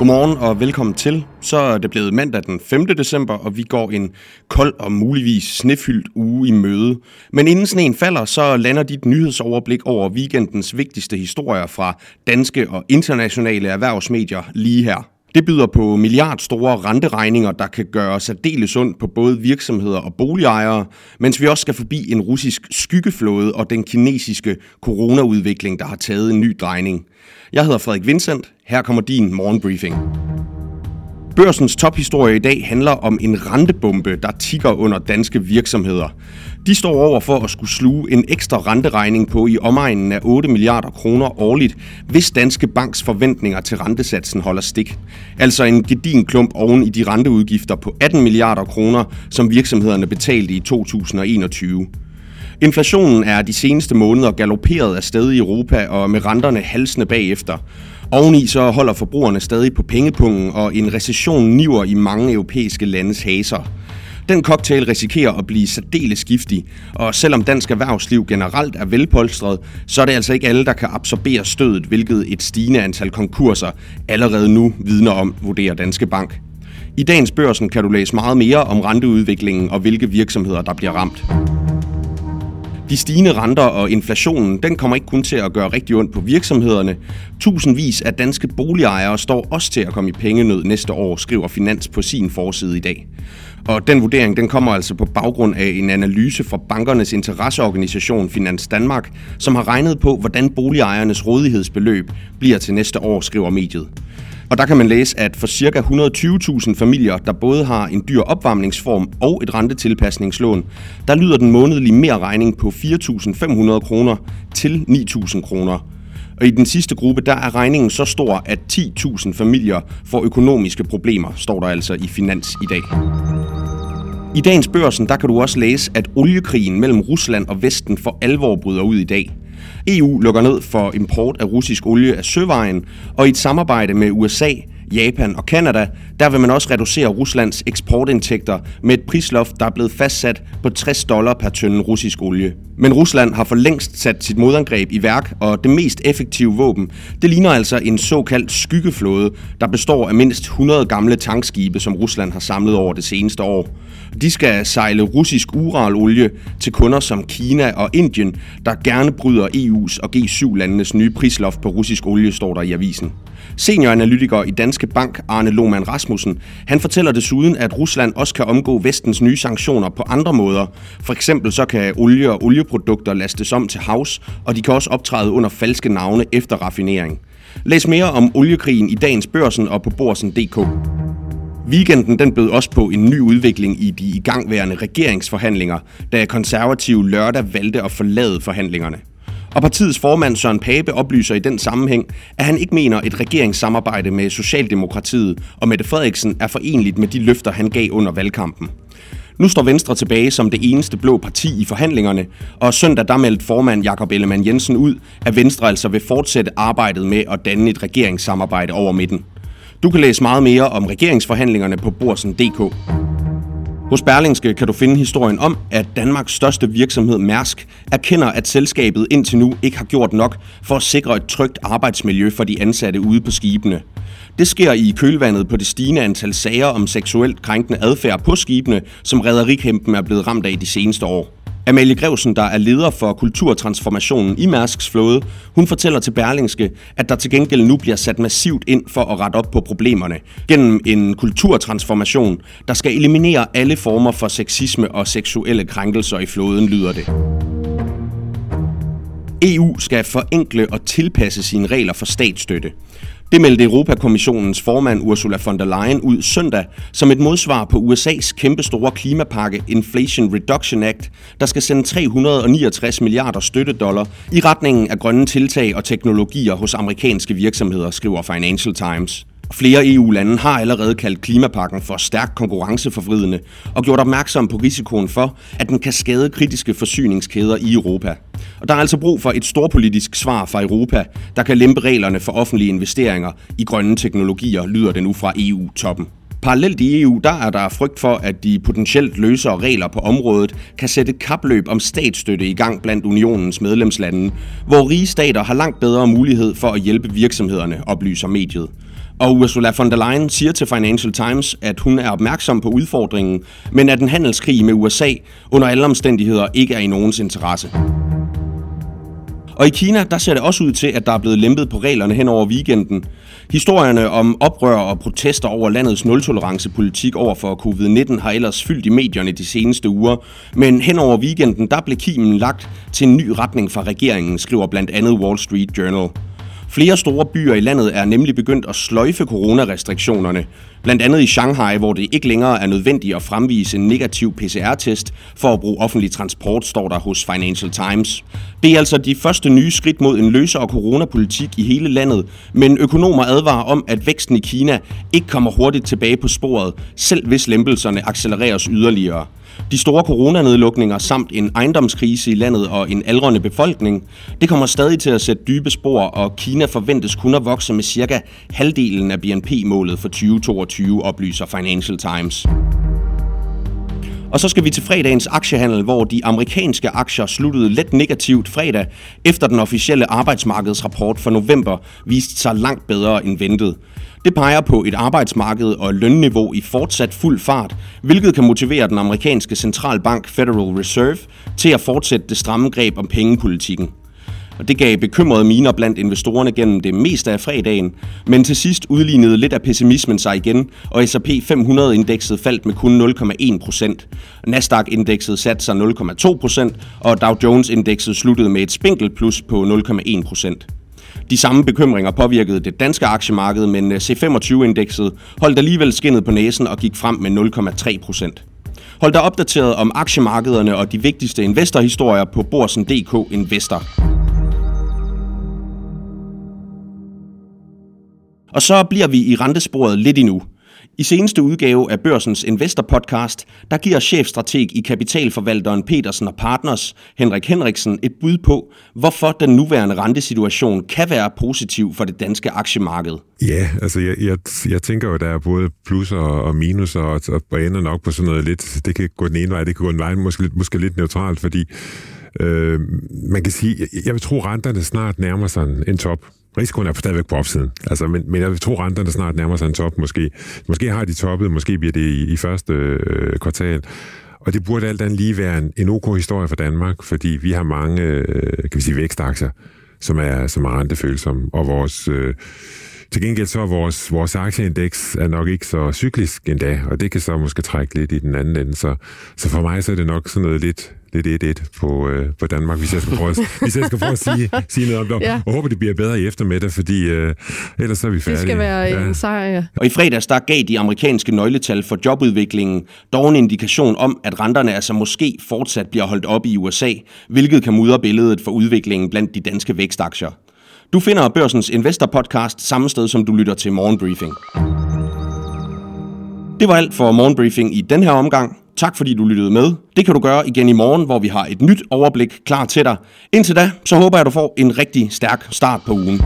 Godmorgen og velkommen til. Så er det blevet mandag den 5. december, og vi går en kold og muligvis snefyldt uge i møde. Men inden sneen falder, så lander dit nyhedsoverblik over weekendens vigtigste historier fra danske og internationale erhvervsmedier lige her. Det byder på milliardstore renteregninger, der kan gøre særdeles ondt på både virksomheder og boligejere, mens vi også skal forbi en russisk skyggeflåde og den kinesiske coronaudvikling, der har taget en ny drejning. Jeg hedder Frederik Vincent. Her kommer din morgenbriefing. Børsens tophistorie i dag handler om en rentebombe, der tigger under danske virksomheder. De står over for at skulle sluge en ekstra renteregning på i omegnen af 8 milliarder kroner årligt, hvis Danske Banks forventninger til rentesatsen holder stik. Altså en gedin klump oven i de renteudgifter på 18 milliarder kroner, som virksomhederne betalte i 2021. Inflationen er de seneste måneder galopperet af sted i Europa og med renterne halsende bagefter. Oveni så holder forbrugerne stadig på pengepungen, og en recession niver i mange europæiske landes haser. Den cocktail risikerer at blive særdeles giftig, og selvom dansk erhvervsliv generelt er velpolstret, så er det altså ikke alle, der kan absorbere stødet, hvilket et stigende antal konkurser allerede nu vidner om, vurderer Danske Bank. I dagens børsen kan du læse meget mere om renteudviklingen og hvilke virksomheder, der bliver ramt. De stigende renter og inflationen, den kommer ikke kun til at gøre rigtig ondt på virksomhederne. Tusindvis af danske boligejere står også til at komme i pengenød næste år, skriver Finans på sin forside i dag. Og den vurdering den kommer altså på baggrund af en analyse fra bankernes interesseorganisation Finans Danmark, som har regnet på, hvordan boligejernes rådighedsbeløb bliver til næste år, skriver mediet. Og der kan man læse, at for ca. 120.000 familier, der både har en dyr opvarmningsform og et rentetilpasningslån, der lyder den månedlige mere regning på 4.500 kroner til 9.000 kroner. Og i den sidste gruppe, der er regningen så stor, at 10.000 familier får økonomiske problemer, står der altså i Finans i dag. I dagens børsen, der kan du også læse, at oliekrigen mellem Rusland og Vesten for alvor bryder ud i dag. EU lukker ned for import af russisk olie af søvejen, og i et samarbejde med USA, Japan og Kanada, der vil man også reducere Ruslands eksportindtægter med et prisloft, der er blevet fastsat på 60 dollar per tønde russisk olie. Men Rusland har for længst sat sit modangreb i værk, og det mest effektive våben, det ligner altså en såkaldt skyggeflåde, der består af mindst 100 gamle tankskibe, som Rusland har samlet over det seneste år. De skal sejle russisk uralolie til kunder som Kina og Indien, der gerne bryder EU's og G7-landenes nye prisloft på russisk olie, står der i avisen. Senioranalytiker i Dansk Danske Bank, Arne Lohmann Rasmussen, han fortæller desuden, at Rusland også kan omgå vestens nye sanktioner på andre måder. For eksempel så kan olie og olieprodukter lastes om til havs, og de kan også optræde under falske navne efter raffinering. Læs mere om oliekrigen i dagens børsen og på borsen.dk. Weekenden den bød også på en ny udvikling i de igangværende regeringsforhandlinger, da konservative lørdag valgte at forlade forhandlingerne. Og partiets formand Søren Pape oplyser i den sammenhæng, at han ikke mener, at et regeringssamarbejde med Socialdemokratiet og Mette Frederiksen er forenligt med de løfter, han gav under valgkampen. Nu står Venstre tilbage som det eneste blå parti i forhandlingerne, og søndag der meldte formand Jakob Ellemann Jensen ud, at Venstre altså vil fortsætte arbejdet med at danne et regeringssamarbejde over midten. Du kan læse meget mere om regeringsforhandlingerne på borsen.dk. Hos Berlingske kan du finde historien om, at Danmarks største virksomhed Mærsk erkender, at selskabet indtil nu ikke har gjort nok for at sikre et trygt arbejdsmiljø for de ansatte ude på skibene. Det sker i kølvandet på det stigende antal sager om seksuelt krænkende adfærd på skibene, som rædderikæmpen er blevet ramt af de seneste år. Amalie Grevsen, der er leder for kulturtransformationen i Mærsks flåde, hun fortæller til Berlingske, at der til gengæld nu bliver sat massivt ind for at rette op på problemerne gennem en kulturtransformation, der skal eliminere alle former for sexisme og seksuelle krænkelser i flåden, lyder det. EU skal forenkle og tilpasse sine regler for statsstøtte. Det meldte Europakommissionens formand Ursula von der Leyen ud søndag som et modsvar på USA's kæmpestore klimapakke Inflation Reduction Act, der skal sende 369 milliarder støttedollar i retningen af grønne tiltag og teknologier hos amerikanske virksomheder, skriver Financial Times. Flere EU-lande har allerede kaldt klimapakken for stærkt konkurrenceforvridende og gjort opmærksom på risikoen for, at den kan skade kritiske forsyningskæder i Europa. Og der er altså brug for et storpolitisk svar fra Europa, der kan lempe reglerne for offentlige investeringer i grønne teknologier, lyder det nu fra EU-toppen. Parallelt i EU, der er der frygt for, at de potentielt løsere regler på området kan sætte kapløb om statsstøtte i gang blandt unionens medlemslande, hvor rige stater har langt bedre mulighed for at hjælpe virksomhederne, oplyser mediet. Og Ursula von der Leyen siger til Financial Times, at hun er opmærksom på udfordringen, men at en handelskrig med USA under alle omstændigheder ikke er i nogens interesse. Og i Kina, der ser det også ud til, at der er blevet lempet på reglerne hen over weekenden. Historierne om oprør og protester over landets nul-tolerance-politik over for covid-19 har ellers fyldt i medierne de seneste uger. Men hen over weekenden, der blev kimen lagt til en ny retning fra regeringen, skriver blandt andet Wall Street Journal. Flere store byer i landet er nemlig begyndt at sløjfe coronarestriktionerne. Blandt andet i Shanghai, hvor det ikke længere er nødvendigt at fremvise en negativ PCR-test for at bruge offentlig transport, står der hos Financial Times. Det er altså de første nye skridt mod en løsere coronapolitik i hele landet, men økonomer advarer om, at væksten i Kina ikke kommer hurtigt tilbage på sporet, selv hvis lempelserne accelereres yderligere. De store coronanedlukninger samt en ejendomskrise i landet og en aldrende befolkning, det kommer stadig til at sætte dybe spor, og Kina forventes kun at vokse med cirka halvdelen af BNP-målet for 2022, oplyser Financial Times. Og så skal vi til fredagens aktiehandel, hvor de amerikanske aktier sluttede let negativt fredag, efter den officielle arbejdsmarkedsrapport for november viste sig langt bedre end ventet. Det peger på et arbejdsmarked og lønniveau i fortsat fuld fart, hvilket kan motivere den amerikanske centralbank Federal Reserve til at fortsætte det stramme greb om pengepolitikken. Og det gav bekymrede miner blandt investorerne gennem det meste af fredagen, men til sidst udlignede lidt af pessimismen sig igen, og S&P 500-indekset faldt med kun 0,1 procent. Nasdaq-indekset satte sig 0,2 procent, og Dow Jones-indekset sluttede med et spinkelt plus på 0,1 procent. De samme bekymringer påvirkede det danske aktiemarked, men øh, C25-indekset holdt alligevel skinnet på næsen og gik frem med 0,3 procent. Hold dig opdateret om aktiemarkederne og de vigtigste investorhistorier på Borsen.dk Investor. Og så bliver vi i rentesporet lidt endnu. I seneste udgave af Børsens Investor Podcast, der giver chefstrateg i kapitalforvalteren Petersen og Partners, Henrik Henriksen, et bud på, hvorfor den nuværende rentesituation kan være positiv for det danske aktiemarked. Ja, altså jeg, jeg, jeg tænker jo, der er både plusser og minuser, og, og ender nok på sådan noget lidt, det kan gå den ene vej, det kan gå den vej, måske, måske lidt neutralt, fordi øh, man kan sige, jeg, jeg vil tro, at renterne snart nærmer sig en, en top. Risikoen er stadigvæk på opsiden. Altså, men, men jeg tror, renterne snart nærmer sig en top. Måske, måske har de toppet, måske bliver det i, i første øh, kvartal. Og det burde alt andet lige være en, en ok historie for Danmark, fordi vi har mange øh, kan vi sige, vækstaktier, som er, som er rentefølsomme, og vores... Øh, til gengæld så er vores, vores aktieindeks er nok ikke så cyklisk endda, og det kan så måske trække lidt i den anden ende. Så, så for mig så er det nok sådan noget lidt, lidt 1-1 på, øh, på Danmark, hvis jeg skal prøve, hvis jeg skal prøve at sige, sige noget om det. Ja. Og håber, det bliver bedre i eftermiddag, fordi øh, ellers så er vi færdige. Det skal være ja. en sejr, ja. Og i fredags, der gav de amerikanske nøgletal for jobudviklingen dog en indikation om, at renterne altså måske fortsat bliver holdt op i USA, hvilket kan mudre billedet for udviklingen blandt de danske vækstaktier. Du finder Børsens Investor Podcast samme sted, som du lytter til Morgenbriefing. Det var alt for Morgenbriefing i den her omgang. Tak fordi du lyttede med. Det kan du gøre igen i morgen, hvor vi har et nyt overblik klar til dig. Indtil da, så håber jeg, du får en rigtig stærk start på ugen.